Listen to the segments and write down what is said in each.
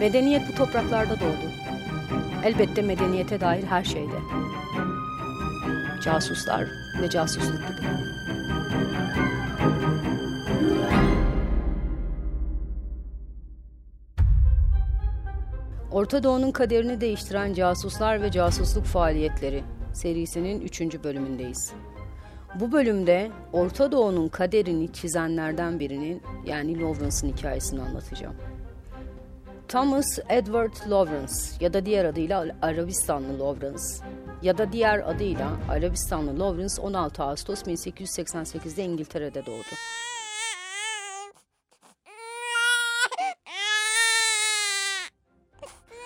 Medeniyet bu topraklarda doğdu. Elbette medeniyete dair her şeyde. Casuslar ve casusluk gibi. Orta Doğu'nun kaderini değiştiren casuslar ve casusluk faaliyetleri serisinin 3. bölümündeyiz. Bu bölümde Orta Doğu'nun kaderini çizenlerden birinin yani Lawrence'ın hikayesini anlatacağım. Thomas Edward Lawrence ya da diğer adıyla Arabistanlı Lawrence ya da diğer adıyla Arabistanlı Lawrence 16 Ağustos 1888'de İngiltere'de doğdu.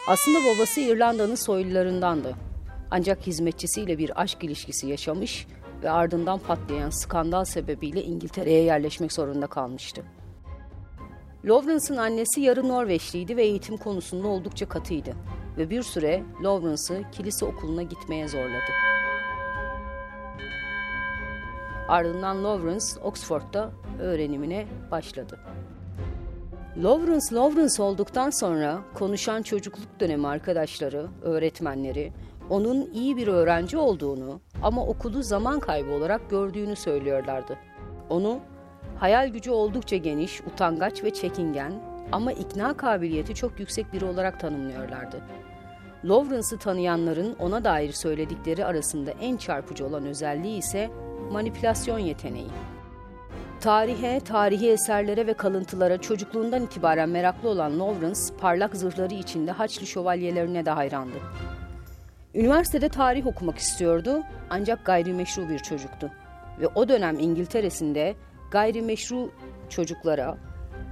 Aslında babası İrlanda'nın soylularındandı. Ancak hizmetçisiyle bir aşk ilişkisi yaşamış ve ardından patlayan skandal sebebiyle İngiltere'ye yerleşmek zorunda kalmıştı. Lawrence'ın annesi yarı Norveçliydi ve eğitim konusunda oldukça katıydı ve bir süre Lawrence'ı kilise okuluna gitmeye zorladı. Ardından Lawrence Oxford'da öğrenimine başladı. Lawrence Lawrence olduktan sonra konuşan çocukluk dönemi arkadaşları, öğretmenleri onun iyi bir öğrenci olduğunu ama okulu zaman kaybı olarak gördüğünü söylüyorlardı. Onu hayal gücü oldukça geniş, utangaç ve çekingen ama ikna kabiliyeti çok yüksek biri olarak tanımlıyorlardı. Lawrence'ı tanıyanların ona dair söyledikleri arasında en çarpıcı olan özelliği ise manipülasyon yeteneği. Tarihe, tarihi eserlere ve kalıntılara çocukluğundan itibaren meraklı olan Lawrence, parlak zırhları içinde Haçlı şövalyelerine de hayrandı. Üniversitede tarih okumak istiyordu ancak gayrimeşru bir çocuktu. Ve o dönem İngiltere'sinde gayrimeşru çocuklara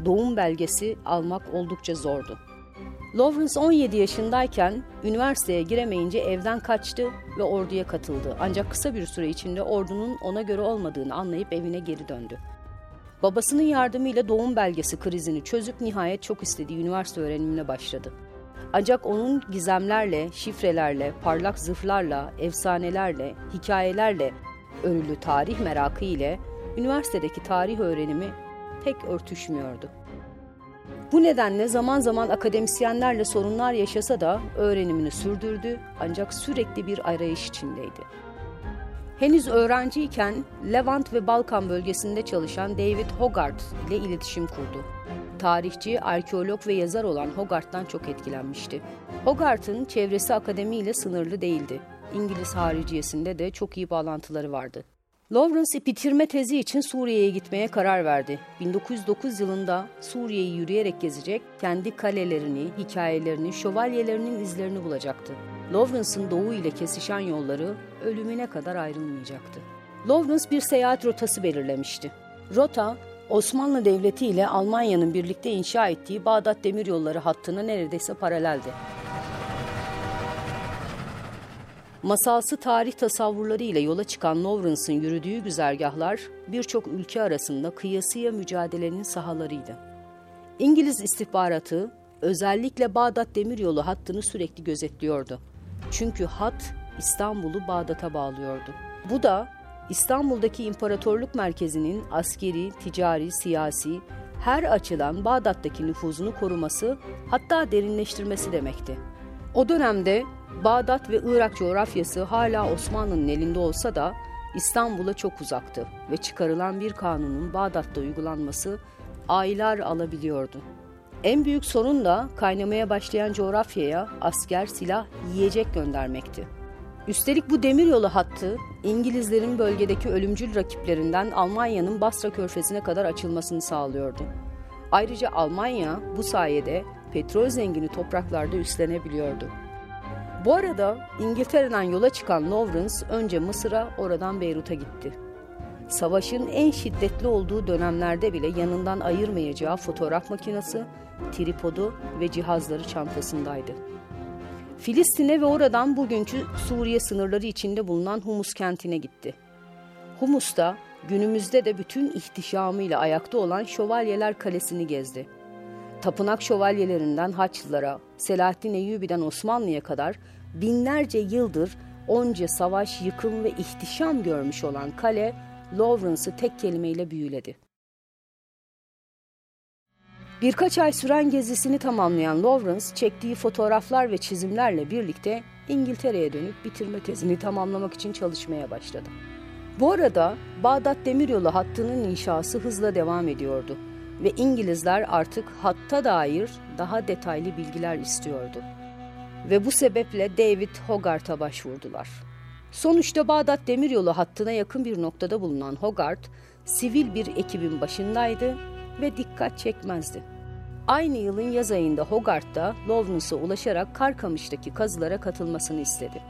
doğum belgesi almak oldukça zordu. Lawrence 17 yaşındayken üniversiteye giremeyince evden kaçtı ve orduya katıldı. Ancak kısa bir süre içinde ordunun ona göre olmadığını anlayıp evine geri döndü. Babasının yardımıyla doğum belgesi krizini çözüp nihayet çok istediği üniversite öğrenimine başladı. Ancak onun gizemlerle, şifrelerle, parlak zırhlarla, efsanelerle, hikayelerle örülü tarih merakı ile üniversitedeki tarih öğrenimi pek örtüşmüyordu. Bu nedenle zaman zaman akademisyenlerle sorunlar yaşasa da öğrenimini sürdürdü ancak sürekli bir arayış içindeydi. Henüz öğrenciyken Levant ve Balkan bölgesinde çalışan David Hogarth ile iletişim kurdu. Tarihçi, arkeolog ve yazar olan Hogarth'tan çok etkilenmişti. Hogarth'ın çevresi akademiyle sınırlı değildi. İngiliz hariciyesinde de çok iyi bağlantıları vardı. Lawrence bitirme tezi için Suriye'ye gitmeye karar verdi. 1909 yılında Suriye'yi yürüyerek gezecek, kendi kalelerini, hikayelerini, şövalyelerinin izlerini bulacaktı. Lawrence'ın doğu ile kesişen yolları ölümüne kadar ayrılmayacaktı. Lawrence bir seyahat rotası belirlemişti. Rota, Osmanlı Devleti ile Almanya'nın birlikte inşa ettiği Bağdat Demiryolları hattına neredeyse paraleldi. Masalsı tarih tasavvurları ile yola çıkan Lawrence'ın yürüdüğü güzergahlar birçok ülke arasında kıyasıya mücadelenin sahalarıydı. İngiliz istihbaratı özellikle Bağdat Demiryolu hattını sürekli gözetliyordu. Çünkü hat İstanbul'u Bağdat'a bağlıyordu. Bu da İstanbul'daki imparatorluk merkezinin askeri, ticari, siyasi her açıdan Bağdat'taki nüfuzunu koruması hatta derinleştirmesi demekti. O dönemde Bağdat ve Irak coğrafyası hala Osmanlı'nın elinde olsa da İstanbul'a çok uzaktı ve çıkarılan bir kanunun Bağdat'ta uygulanması aylar alabiliyordu. En büyük sorun da kaynamaya başlayan coğrafyaya asker, silah, yiyecek göndermekti. Üstelik bu demiryolu hattı İngilizlerin bölgedeki ölümcül rakiplerinden Almanya'nın Basra körfezine kadar açılmasını sağlıyordu. Ayrıca Almanya bu sayede petrol zengini topraklarda üstlenebiliyordu. Bu arada İngiltere'den yola çıkan Lawrence önce Mısır'a oradan Beyrut'a gitti. Savaşın en şiddetli olduğu dönemlerde bile yanından ayırmayacağı fotoğraf makinesi, tripodu ve cihazları çantasındaydı. Filistin'e ve oradan bugünkü Suriye sınırları içinde bulunan Humus kentine gitti. Humus'ta günümüzde de bütün ihtişamıyla ayakta olan Şövalyeler Kalesi'ni gezdi. Tapınak şövalyelerinden Haçlılara, Selahaddin Eyyubi'den Osmanlı'ya kadar binlerce yıldır onca savaş, yıkım ve ihtişam görmüş olan kale, Lawrence'ı tek kelimeyle büyüledi. Birkaç ay süren gezisini tamamlayan Lawrence, çektiği fotoğraflar ve çizimlerle birlikte İngiltere'ye dönüp bitirme tezini tamamlamak için çalışmaya başladı. Bu arada Bağdat Demiryolu hattının inşası hızla devam ediyordu ve İngilizler artık hatta dair daha detaylı bilgiler istiyordu. Ve bu sebeple David Hogarth'a başvurdular. Sonuçta Bağdat Demiryolu hattına yakın bir noktada bulunan Hogarth, sivil bir ekibin başındaydı ve dikkat çekmezdi. Aynı yılın yaz ayında Hogarth da Lawrence'a ulaşarak Karkamış'taki kazılara katılmasını istedi.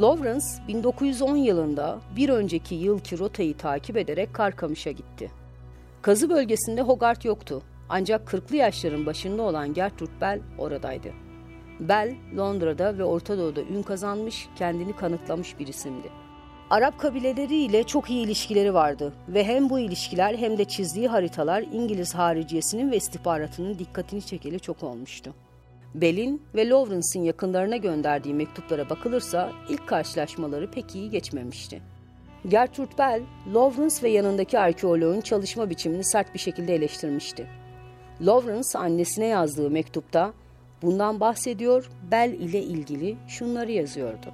Lawrence 1910 yılında bir önceki yılki rotayı takip ederek Karkamış'a gitti. Kazı bölgesinde Hogarth yoktu ancak 40'lı yaşların başında olan Gertrude Bell oradaydı. Bell, Londra'da ve Orta Doğu'da ün kazanmış, kendini kanıtlamış bir isimdi. Arap kabileleriyle çok iyi ilişkileri vardı ve hem bu ilişkiler hem de çizdiği haritalar İngiliz hariciyesinin ve istihbaratının dikkatini çekeli çok olmuştu. Bell'in ve Lawrence'ın yakınlarına gönderdiği mektuplara bakılırsa ilk karşılaşmaları pek iyi geçmemişti. Gertrude Bell, Lawrence ve yanındaki arkeoloğun çalışma biçimini sert bir şekilde eleştirmişti. Lawrence annesine yazdığı mektupta bundan bahsediyor, Bell ile ilgili şunları yazıyordu.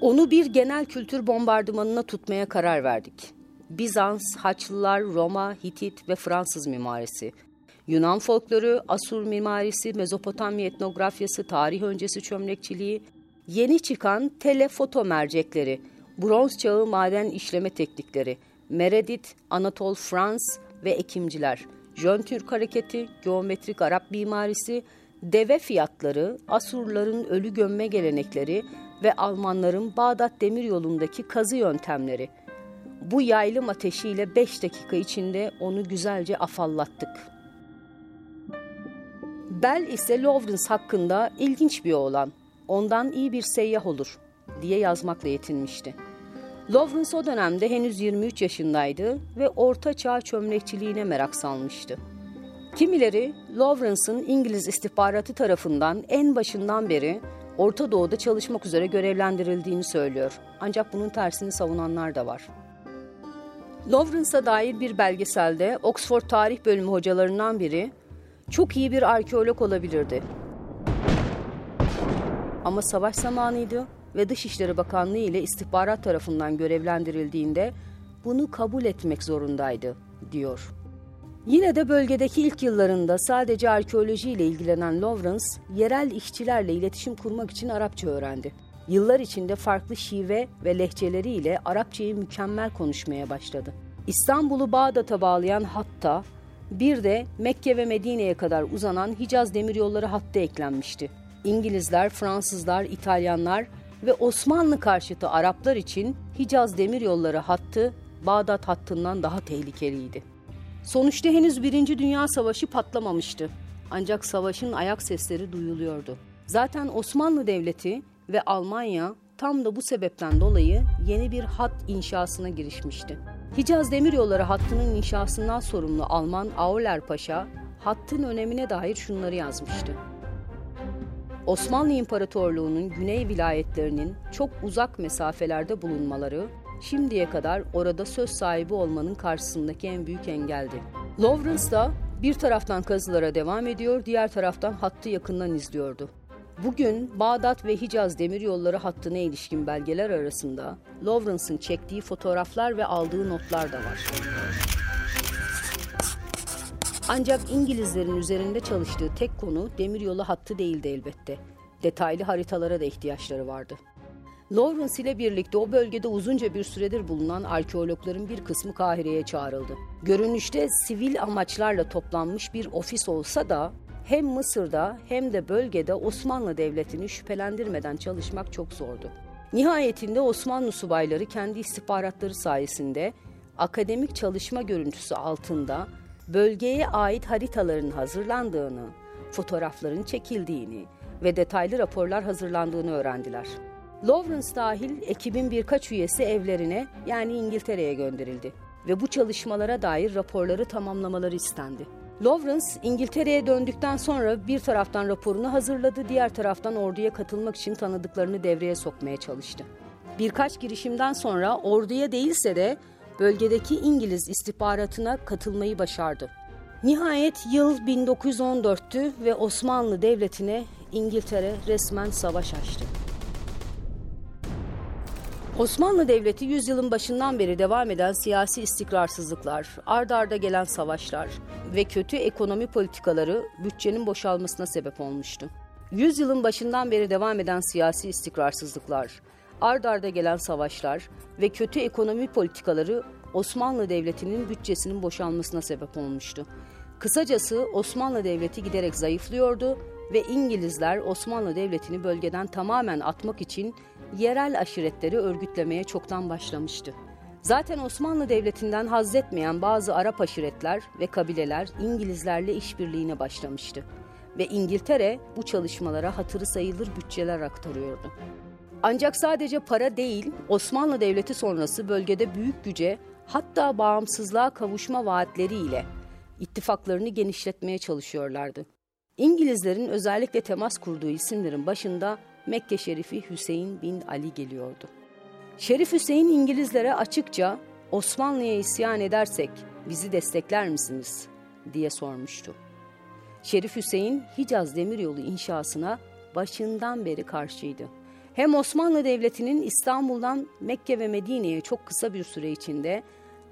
Onu bir genel kültür bombardımanına tutmaya karar verdik. Bizans, Haçlılar, Roma, Hitit ve Fransız mimarisi. Yunan folkloru, Asur mimarisi, Mezopotamya etnografyası, tarih öncesi çömlekçiliği, yeni çıkan telefoto mercekleri, bronz çağı maden işleme teknikleri, Meredit, Anatol Frans ve ekimciler, Jön Türk hareketi, geometrik Arap mimarisi, deve fiyatları, Asurların ölü gömme gelenekleri ve Almanların Bağdat Demiryolu'ndaki kazı yöntemleri. Bu yaylım ateşiyle beş dakika içinde onu güzelce afallattık. Bell ise Lawrence hakkında ilginç bir oğlan, ondan iyi bir seyyah olur diye yazmakla yetinmişti. Lawrence o dönemde henüz 23 yaşındaydı ve orta çağ çömlekçiliğine merak salmıştı. Kimileri Lawrence'ın İngiliz istihbaratı tarafından en başından beri Orta Doğu'da çalışmak üzere görevlendirildiğini söylüyor. Ancak bunun tersini savunanlar da var. Lawrence'a dair bir belgeselde Oxford Tarih Bölümü hocalarından biri çok iyi bir arkeolog olabilirdi. Ama savaş zamanıydı ve Dışişleri Bakanlığı ile istihbarat tarafından görevlendirildiğinde bunu kabul etmek zorundaydı, diyor. Yine de bölgedeki ilk yıllarında sadece arkeoloji ile ilgilenen Lawrence, yerel işçilerle iletişim kurmak için Arapça öğrendi. Yıllar içinde farklı şive ve lehçeleriyle Arapçayı mükemmel konuşmaya başladı. İstanbul'u Bağdat'a bağlayan hatta bir de Mekke ve Medine'ye kadar uzanan Hicaz demiryolları hattı eklenmişti. İngilizler, Fransızlar, İtalyanlar ve Osmanlı karşıtı Araplar için Hicaz demiryolları hattı Bağdat hattından daha tehlikeliydi. Sonuçta henüz Birinci Dünya Savaşı patlamamıştı. Ancak savaşın ayak sesleri duyuluyordu. Zaten Osmanlı Devleti ve Almanya tam da bu sebepten dolayı yeni bir hat inşasına girişmişti. Hicaz Demiryolları hattının inşasından sorumlu Alman Auler Paşa, hattın önemine dair şunları yazmıştı. Osmanlı İmparatorluğu'nun güney vilayetlerinin çok uzak mesafelerde bulunmaları şimdiye kadar orada söz sahibi olmanın karşısındaki en büyük engeldi. Lawrence da bir taraftan kazılara devam ediyor, diğer taraftan hattı yakından izliyordu. Bugün Bağdat ve Hicaz demiryolları hattına ilişkin belgeler arasında Lawrence'ın çektiği fotoğraflar ve aldığı notlar da var. Ancak İngilizlerin üzerinde çalıştığı tek konu demiryolu hattı değildi elbette. Detaylı haritalara da ihtiyaçları vardı. Lawrence ile birlikte o bölgede uzunca bir süredir bulunan arkeologların bir kısmı Kahire'ye çağrıldı. Görünüşte sivil amaçlarla toplanmış bir ofis olsa da hem Mısır'da hem de bölgede Osmanlı Devleti'ni şüphelendirmeden çalışmak çok zordu. Nihayetinde Osmanlı subayları kendi istihbaratları sayesinde akademik çalışma görüntüsü altında bölgeye ait haritaların hazırlandığını, fotoğrafların çekildiğini ve detaylı raporlar hazırlandığını öğrendiler. Lawrence dahil ekibin birkaç üyesi evlerine yani İngiltere'ye gönderildi ve bu çalışmalara dair raporları tamamlamaları istendi. Lawrence İngiltere'ye döndükten sonra bir taraftan raporunu hazırladı, diğer taraftan orduya katılmak için tanıdıklarını devreye sokmaya çalıştı. Birkaç girişimden sonra orduya değilse de bölgedeki İngiliz istihbaratına katılmayı başardı. Nihayet yıl 1914'tü ve Osmanlı Devleti'ne İngiltere resmen savaş açtı. Osmanlı Devleti yüzyılın başından beri devam eden siyasi istikrarsızlıklar, ard arda gelen savaşlar ve kötü ekonomi politikaları bütçenin boşalmasına sebep olmuştu. Yüzyılın başından beri devam eden siyasi istikrarsızlıklar, ard arda gelen savaşlar ve kötü ekonomi politikaları Osmanlı Devleti'nin bütçesinin boşalmasına sebep olmuştu. Kısacası Osmanlı Devleti giderek zayıflıyordu ve İngilizler Osmanlı Devleti'ni bölgeden tamamen atmak için yerel aşiretleri örgütlemeye çoktan başlamıştı. Zaten Osmanlı Devleti'nden haz etmeyen bazı Arap aşiretler ve kabileler İngilizlerle işbirliğine başlamıştı ve İngiltere bu çalışmalara hatırı sayılır bütçeler aktarıyordu. Ancak sadece para değil, Osmanlı Devleti sonrası bölgede büyük güce hatta bağımsızlığa kavuşma vaatleriyle ittifaklarını genişletmeye çalışıyorlardı. İngilizlerin özellikle temas kurduğu isimlerin başında Mekke Şerifi Hüseyin bin Ali geliyordu. Şerif Hüseyin İngilizlere açıkça Osmanlı'ya isyan edersek bizi destekler misiniz diye sormuştu. Şerif Hüseyin Hicaz Demiryolu inşasına başından beri karşıydı. Hem Osmanlı Devleti'nin İstanbul'dan Mekke ve Medine'ye çok kısa bir süre içinde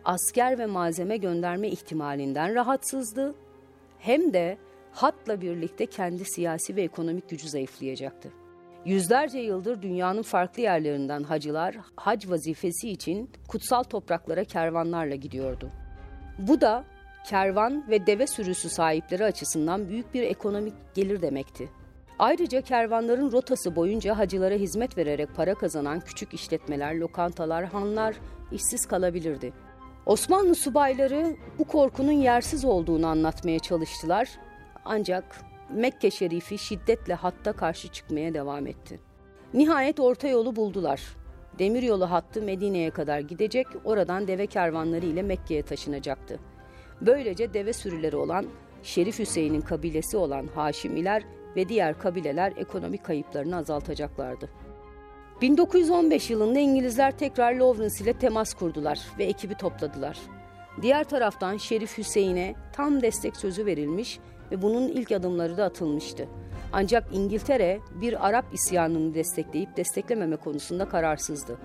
asker ve malzeme gönderme ihtimalinden rahatsızdı hem de hatla birlikte kendi siyasi ve ekonomik gücü zayıflayacaktı. Yüzlerce yıldır dünyanın farklı yerlerinden hacılar hac vazifesi için kutsal topraklara kervanlarla gidiyordu. Bu da kervan ve deve sürüsü sahipleri açısından büyük bir ekonomik gelir demekti. Ayrıca kervanların rotası boyunca hacılara hizmet vererek para kazanan küçük işletmeler, lokantalar, hanlar işsiz kalabilirdi. Osmanlı subayları bu korkunun yersiz olduğunu anlatmaya çalıştılar ancak Mekke Şerifi şiddetle hatta karşı çıkmaya devam etti. Nihayet orta yolu buldular. Demiryolu hattı Medine'ye kadar gidecek, oradan deve kervanları ile Mekke'ye taşınacaktı. Böylece deve sürüleri olan Şerif Hüseyin'in kabilesi olan Haşimiler ve diğer kabileler ekonomik kayıplarını azaltacaklardı. 1915 yılında İngilizler tekrar Lawrence ile temas kurdular ve ekibi topladılar. Diğer taraftan Şerif Hüseyin'e tam destek sözü verilmiş ve bunun ilk adımları da atılmıştı. Ancak İngiltere bir Arap isyanını destekleyip desteklememe konusunda kararsızdı.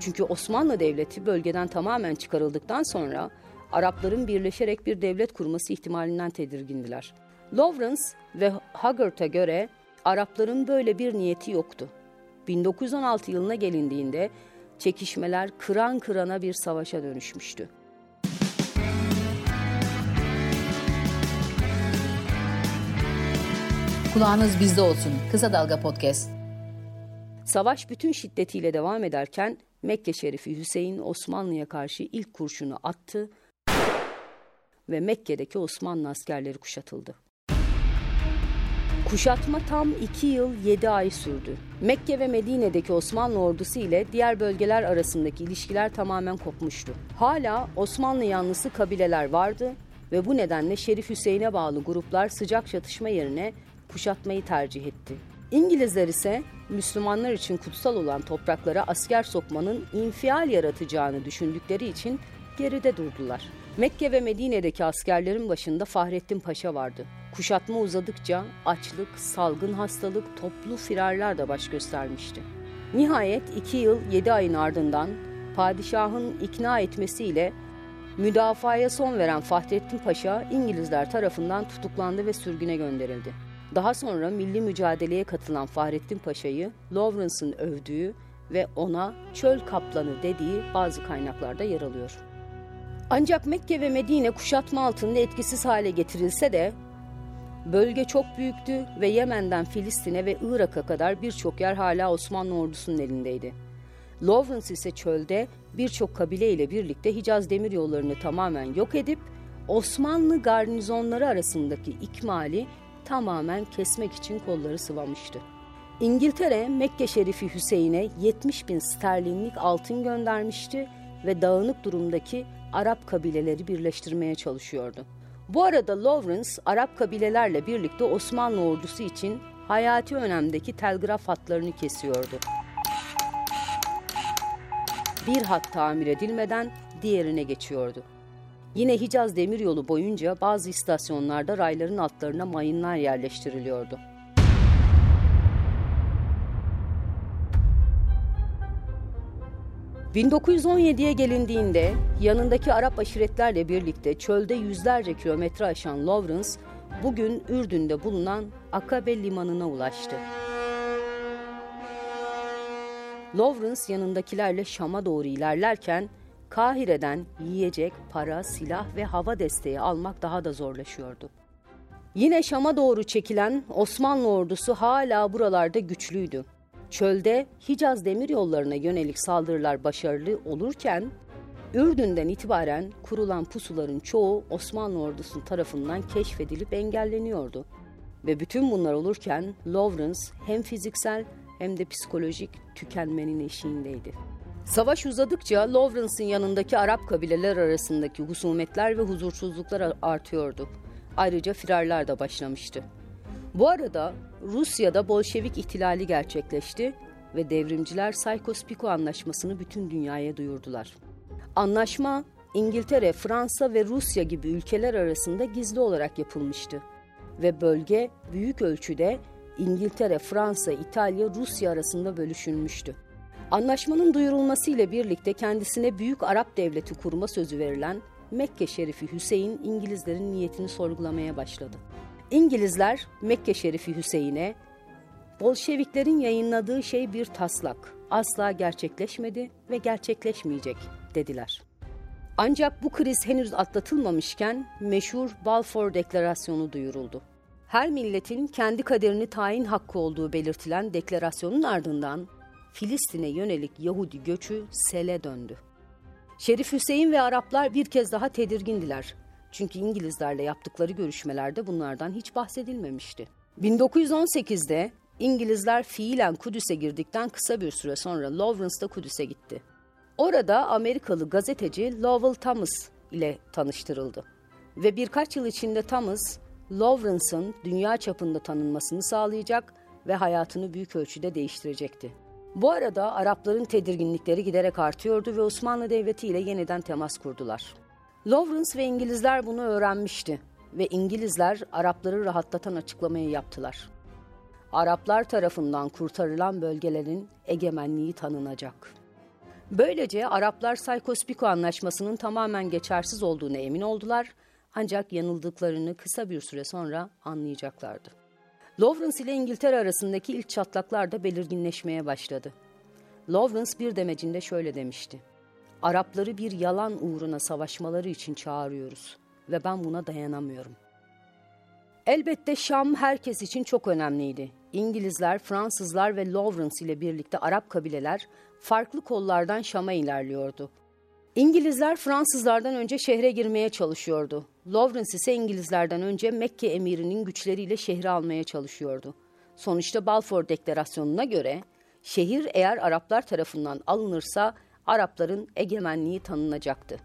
Çünkü Osmanlı Devleti bölgeden tamamen çıkarıldıktan sonra Arapların birleşerek bir devlet kurması ihtimalinden tedirgindiler. Lawrence ve Haggard'a göre Arapların böyle bir niyeti yoktu. 1916 yılına gelindiğinde çekişmeler kıran kırana bir savaşa dönüşmüştü. Kulağınız bizde olsun. Kısa Dalga Podcast. Savaş bütün şiddetiyle devam ederken Mekke Şerifi Hüseyin Osmanlı'ya karşı ilk kurşunu attı ve Mekke'deki Osmanlı askerleri kuşatıldı. Kuşatma tam iki yıl yedi ay sürdü. Mekke ve Medine'deki Osmanlı ordusu ile diğer bölgeler arasındaki ilişkiler tamamen kopmuştu. Hala Osmanlı yanlısı kabileler vardı ve bu nedenle Şerif Hüseyin'e bağlı gruplar sıcak çatışma yerine kuşatmayı tercih etti. İngilizler ise Müslümanlar için kutsal olan topraklara asker sokmanın infial yaratacağını düşündükleri için geride durdular. Mekke ve Medine'deki askerlerin başında Fahrettin Paşa vardı. Kuşatma uzadıkça açlık, salgın hastalık, toplu firarlar da baş göstermişti. Nihayet iki yıl yedi ayın ardından padişahın ikna etmesiyle müdafaya son veren Fahrettin Paşa İngilizler tarafından tutuklandı ve sürgüne gönderildi. Daha sonra milli mücadeleye katılan Fahrettin Paşa'yı Lawrence'ın övdüğü ve ona çöl kaplanı dediği bazı kaynaklarda yer alıyor. Ancak Mekke ve Medine kuşatma altında etkisiz hale getirilse de bölge çok büyüktü ve Yemen'den Filistin'e ve Irak'a kadar birçok yer hala Osmanlı ordusunun elindeydi. Lawrence ise çölde birçok kabile ile birlikte Hicaz demiryollarını tamamen yok edip Osmanlı garnizonları arasındaki ikmali tamamen kesmek için kolları sıvamıştı. İngiltere Mekke Şerifi Hüseyin'e 70 bin sterlinlik altın göndermişti ve dağınık durumdaki Arap kabileleri birleştirmeye çalışıyordu. Bu arada Lawrence Arap kabilelerle birlikte Osmanlı ordusu için hayati önemdeki telgraf hatlarını kesiyordu. Bir hat tamir edilmeden diğerine geçiyordu. Yine Hicaz Demiryolu boyunca bazı istasyonlarda rayların altlarına mayınlar yerleştiriliyordu. 1917'ye gelindiğinde yanındaki Arap aşiretlerle birlikte çölde yüzlerce kilometre aşan Lawrence bugün Ürdün'de bulunan Akabe limanına ulaştı. Lawrence yanındakilerle Şam'a doğru ilerlerken Kahire'den yiyecek, para, silah ve hava desteği almak daha da zorlaşıyordu. Yine Şam'a doğru çekilen Osmanlı ordusu hala buralarda güçlüydü. Çölde Hicaz demir yollarına yönelik saldırılar başarılı olurken Ürdün'den itibaren kurulan pusuların çoğu Osmanlı ordusu tarafından keşfedilip engelleniyordu. Ve bütün bunlar olurken Lawrence hem fiziksel hem de psikolojik tükenmenin eşiğindeydi. Savaş uzadıkça Lawrence'ın yanındaki Arap kabileler arasındaki husumetler ve huzursuzluklar artıyordu. Ayrıca firarlar da başlamıştı. Bu arada Rusya'da Bolşevik ihtilali gerçekleşti ve devrimciler Sykes-Picot anlaşmasını bütün dünyaya duyurdular. Anlaşma İngiltere, Fransa ve Rusya gibi ülkeler arasında gizli olarak yapılmıştı ve bölge büyük ölçüde İngiltere, Fransa, İtalya, Rusya arasında bölüşülmüştü. Anlaşmanın duyurulması ile birlikte kendisine büyük Arap devleti kurma sözü verilen Mekke Şerifi Hüseyin İngilizlerin niyetini sorgulamaya başladı. İngilizler Mekke Şerifi Hüseyin'e Bolşeviklerin yayınladığı şey bir taslak, asla gerçekleşmedi ve gerçekleşmeyecek dediler. Ancak bu kriz henüz atlatılmamışken meşhur Balfour Deklarasyonu duyuruldu. Her milletin kendi kaderini tayin hakkı olduğu belirtilen deklarasyonun ardından Filistin'e yönelik Yahudi göçü sele döndü. Şerif Hüseyin ve Araplar bir kez daha tedirgindiler. Çünkü İngilizlerle yaptıkları görüşmelerde bunlardan hiç bahsedilmemişti. 1918'de İngilizler fiilen Kudüs'e girdikten kısa bir süre sonra Lawrence da Kudüs'e gitti. Orada Amerikalı gazeteci Lowell Thomas ile tanıştırıldı. Ve birkaç yıl içinde Thomas, Lawrence'ın dünya çapında tanınmasını sağlayacak ve hayatını büyük ölçüde değiştirecekti. Bu arada Arapların tedirginlikleri giderek artıyordu ve Osmanlı Devleti ile yeniden temas kurdular. Lawrence ve İngilizler bunu öğrenmişti ve İngilizler Arapları rahatlatan açıklamayı yaptılar. Araplar tarafından kurtarılan bölgelerin egemenliği tanınacak. Böylece Araplar Sykes-Picot anlaşmasının tamamen geçersiz olduğunu emin oldular ancak yanıldıklarını kısa bir süre sonra anlayacaklardı. Lawrence ile İngiltere arasındaki ilk çatlaklar da belirginleşmeye başladı. Lawrence bir demecinde şöyle demişti. Arapları bir yalan uğruna savaşmaları için çağırıyoruz ve ben buna dayanamıyorum. Elbette Şam herkes için çok önemliydi. İngilizler, Fransızlar ve Lawrence ile birlikte Arap kabileler farklı kollardan Şam'a ilerliyordu. İngilizler Fransızlardan önce şehre girmeye çalışıyordu. Lawrence ise İngilizlerden önce Mekke emirinin güçleriyle şehri almaya çalışıyordu. Sonuçta Balfour Deklarasyonu'na göre şehir eğer Araplar tarafından alınırsa Arapların egemenliği tanınacaktı.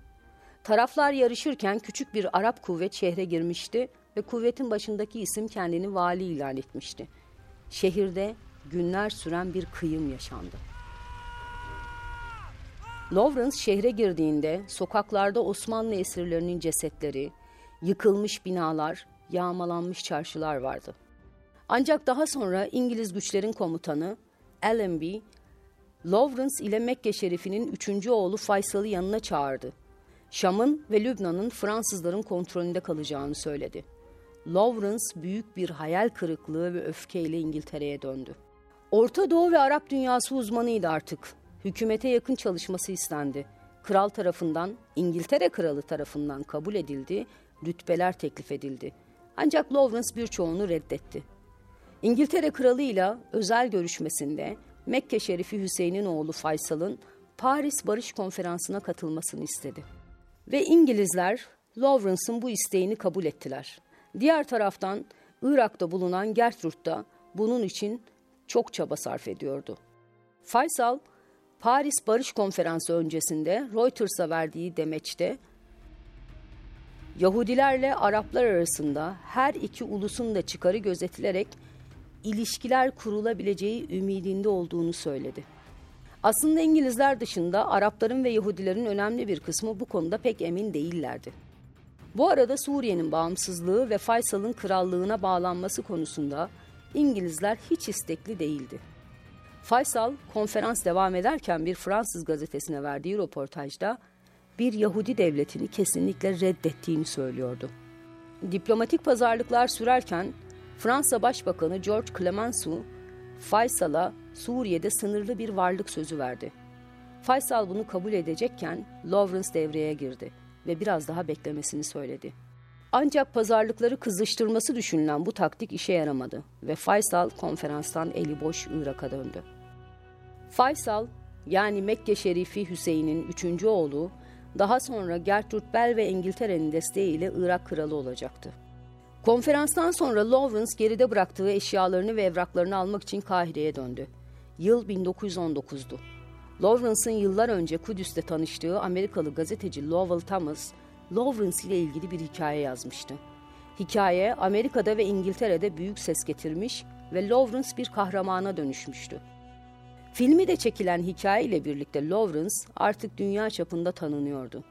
Taraflar yarışırken küçük bir Arap kuvvet şehre girmişti ve kuvvetin başındaki isim kendini vali ilan etmişti. Şehirde günler süren bir kıyım yaşandı. Lawrence şehre girdiğinde sokaklarda Osmanlı esirlerinin cesetleri, yıkılmış binalar, yağmalanmış çarşılar vardı. Ancak daha sonra İngiliz güçlerin komutanı Allenby, Lawrence ile Mekke Şerifi'nin üçüncü oğlu Faysal'ı yanına çağırdı. Şam'ın ve Lübnan'ın Fransızların kontrolünde kalacağını söyledi. Lawrence büyük bir hayal kırıklığı ve öfkeyle İngiltere'ye döndü. Orta Doğu ve Arap dünyası uzmanıydı artık. Hükümete yakın çalışması istendi. Kral tarafından, İngiltere kralı tarafından kabul edildi, rütbeler teklif edildi. Ancak Lawrence birçoğunu reddetti. İngiltere kralıyla özel görüşmesinde Mekke Şerifi Hüseyin'in oğlu Faysal'ın Paris Barış Konferansı'na katılmasını istedi. Ve İngilizler Lawrence'ın bu isteğini kabul ettiler. Diğer taraftan Irak'ta bulunan Gertrud da bunun için çok çaba sarf ediyordu. Faysal, Paris Barış Konferansı öncesinde Reuters'a verdiği demeçte Yahudilerle Araplar arasında her iki ulusun da çıkarı gözetilerek ilişkiler kurulabileceği ümidinde olduğunu söyledi. Aslında İngilizler dışında Arapların ve Yahudilerin önemli bir kısmı bu konuda pek emin değillerdi. Bu arada Suriye'nin bağımsızlığı ve Faysal'ın krallığına bağlanması konusunda İngilizler hiç istekli değildi. Faysal konferans devam ederken bir Fransız gazetesine verdiği röportajda bir Yahudi devletini kesinlikle reddettiğini söylüyordu. Diplomatik pazarlıklar sürerken Fransa Başbakanı George Clemenceau Faysal'a Suriye'de sınırlı bir varlık sözü verdi. Faysal bunu kabul edecekken Lawrence devreye girdi ve biraz daha beklemesini söyledi. Ancak pazarlıkları kızıştırması düşünülen bu taktik işe yaramadı ve Faysal konferanstan eli boş Irak'a döndü. Faysal yani Mekke Şerifi Hüseyin'in üçüncü oğlu daha sonra Gertrude Bell ve İngiltere'nin desteğiyle Irak kralı olacaktı. Konferanstan sonra Lawrence geride bıraktığı eşyalarını ve evraklarını almak için Kahire'ye döndü. Yıl 1919'du. Lawrence'ın yıllar önce Kudüs'te tanıştığı Amerikalı gazeteci Lowell Thomas, Lawrence ile ilgili bir hikaye yazmıştı. Hikaye Amerika'da ve İngiltere'de büyük ses getirmiş ve Lawrence bir kahramana dönüşmüştü. Filmi de çekilen hikaye ile birlikte Lawrence artık dünya çapında tanınıyordu.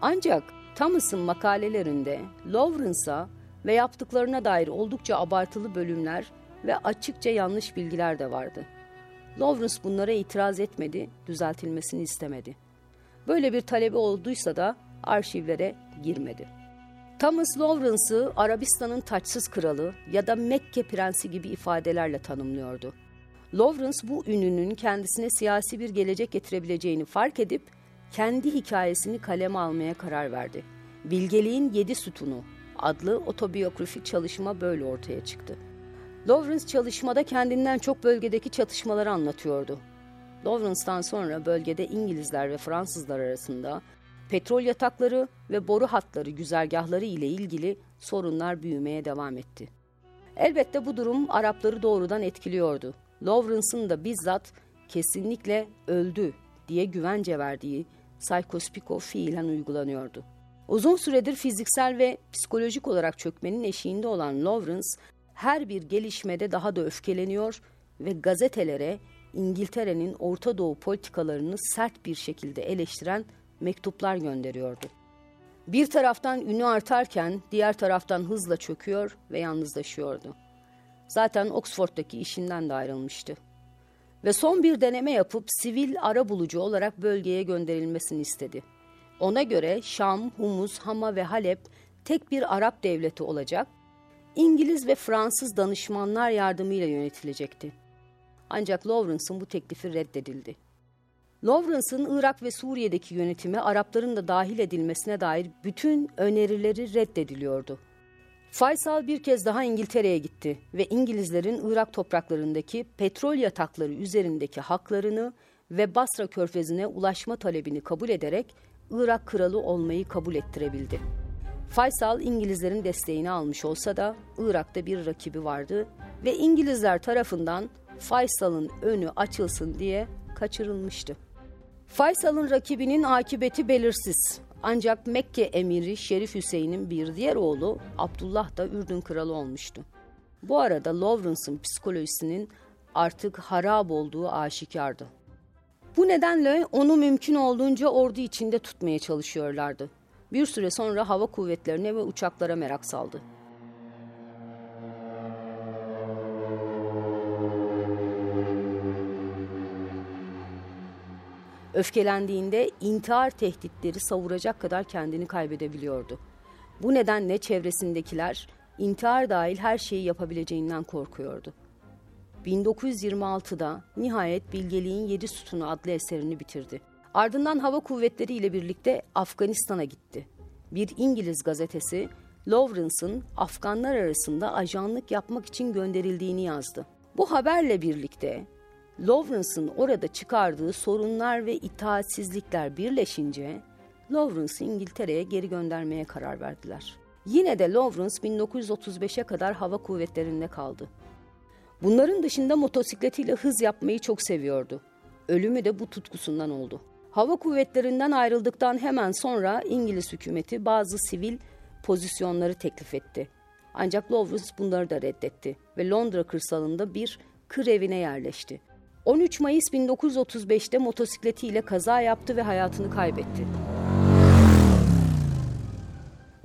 Ancak Thomas'ın makalelerinde Lawrence'a ve yaptıklarına dair oldukça abartılı bölümler ve açıkça yanlış bilgiler de vardı. Lawrence bunlara itiraz etmedi, düzeltilmesini istemedi. Böyle bir talebi olduysa da arşivlere girmedi. Thomas Lawrence'ı Arabistan'ın taçsız kralı ya da Mekke prensi gibi ifadelerle tanımlıyordu. Lawrence bu ününün kendisine siyasi bir gelecek getirebileceğini fark edip kendi hikayesini kaleme almaya karar verdi. Bilgeliğin Yedi Sütunu adlı otobiyografik çalışma böyle ortaya çıktı. Lawrence çalışmada kendinden çok bölgedeki çatışmaları anlatıyordu. Lawrence'dan sonra bölgede İngilizler ve Fransızlar arasında petrol yatakları ve boru hatları güzergahları ile ilgili sorunlar büyümeye devam etti. Elbette bu durum Arapları doğrudan etkiliyordu. Lawrence'ın da bizzat kesinlikle öldü diye güvence verdiği Psychospiko fiilen uygulanıyordu. Uzun süredir fiziksel ve psikolojik olarak çökmenin eşiğinde olan Lawrence her bir gelişmede daha da öfkeleniyor ve gazetelere İngiltere'nin Orta Doğu politikalarını sert bir şekilde eleştiren mektuplar gönderiyordu. Bir taraftan ünü artarken diğer taraftan hızla çöküyor ve yalnızlaşıyordu. Zaten Oxford'daki işinden de ayrılmıştı. Ve son bir deneme yapıp sivil ara bulucu olarak bölgeye gönderilmesini istedi. Ona göre Şam, Humus, Hama ve Halep tek bir Arap devleti olacak, İngiliz ve Fransız danışmanlar yardımıyla yönetilecekti. Ancak Lawrence'ın bu teklifi reddedildi. Lawrence'ın Irak ve Suriye'deki yönetimi Arapların da dahil edilmesine dair bütün önerileri reddediliyordu. Faysal bir kez daha İngiltere'ye gitti ve İngilizlerin Irak topraklarındaki petrol yatakları üzerindeki haklarını ve Basra körfezine ulaşma talebini kabul ederek Irak kralı olmayı kabul ettirebildi. Faysal İngilizlerin desteğini almış olsa da Irak'ta bir rakibi vardı ve İngilizler tarafından Faysal'ın önü açılsın diye kaçırılmıştı. Faysal'ın rakibinin akıbeti belirsiz. Ancak Mekke emiri Şerif Hüseyin'in bir diğer oğlu Abdullah da Ürdün kralı olmuştu. Bu arada Lawrence'ın psikolojisinin artık harap olduğu aşikardı. Bu nedenle onu mümkün olduğunca ordu içinde tutmaya çalışıyorlardı. Bir süre sonra hava kuvvetlerine ve uçaklara merak saldı. Öfkelendiğinde intihar tehditleri savuracak kadar kendini kaybedebiliyordu. Bu nedenle çevresindekiler intihar dahil her şeyi yapabileceğinden korkuyordu. 1926'da nihayet Bilgeliğin Yedi Sütunu adlı eserini bitirdi. Ardından hava kuvvetleri ile birlikte Afganistan'a gitti. Bir İngiliz gazetesi Lawrence'ın Afganlar arasında ajanlık yapmak için gönderildiğini yazdı. Bu haberle birlikte Lawrence'ın orada çıkardığı sorunlar ve itaatsizlikler birleşince Lawrence'ı İngiltere'ye geri göndermeye karar verdiler. Yine de Lawrence 1935'e kadar hava kuvvetlerinde kaldı. Bunların dışında motosikletiyle hız yapmayı çok seviyordu. Ölümü de bu tutkusundan oldu. Hava kuvvetlerinden ayrıldıktan hemen sonra İngiliz hükümeti bazı sivil pozisyonları teklif etti. Ancak Lawrence bunları da reddetti ve Londra kırsalında bir kır evine yerleşti. 13 Mayıs 1935'te motosikletiyle kaza yaptı ve hayatını kaybetti.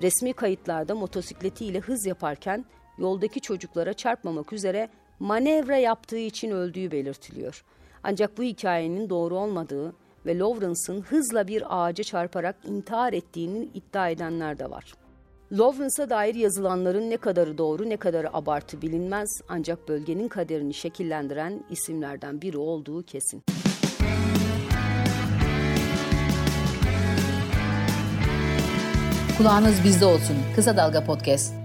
Resmi kayıtlarda motosikletiyle hız yaparken yoldaki çocuklara çarpmamak üzere manevra yaptığı için öldüğü belirtiliyor. Ancak bu hikayenin doğru olmadığı ve Lawrence'ın hızla bir ağaca çarparak intihar ettiğini iddia edenler de var. Lawrence'a dair yazılanların ne kadarı doğru ne kadarı abartı bilinmez ancak bölgenin kaderini şekillendiren isimlerden biri olduğu kesin. Kulağınız bizde olsun. Kısa Dalga Podcast.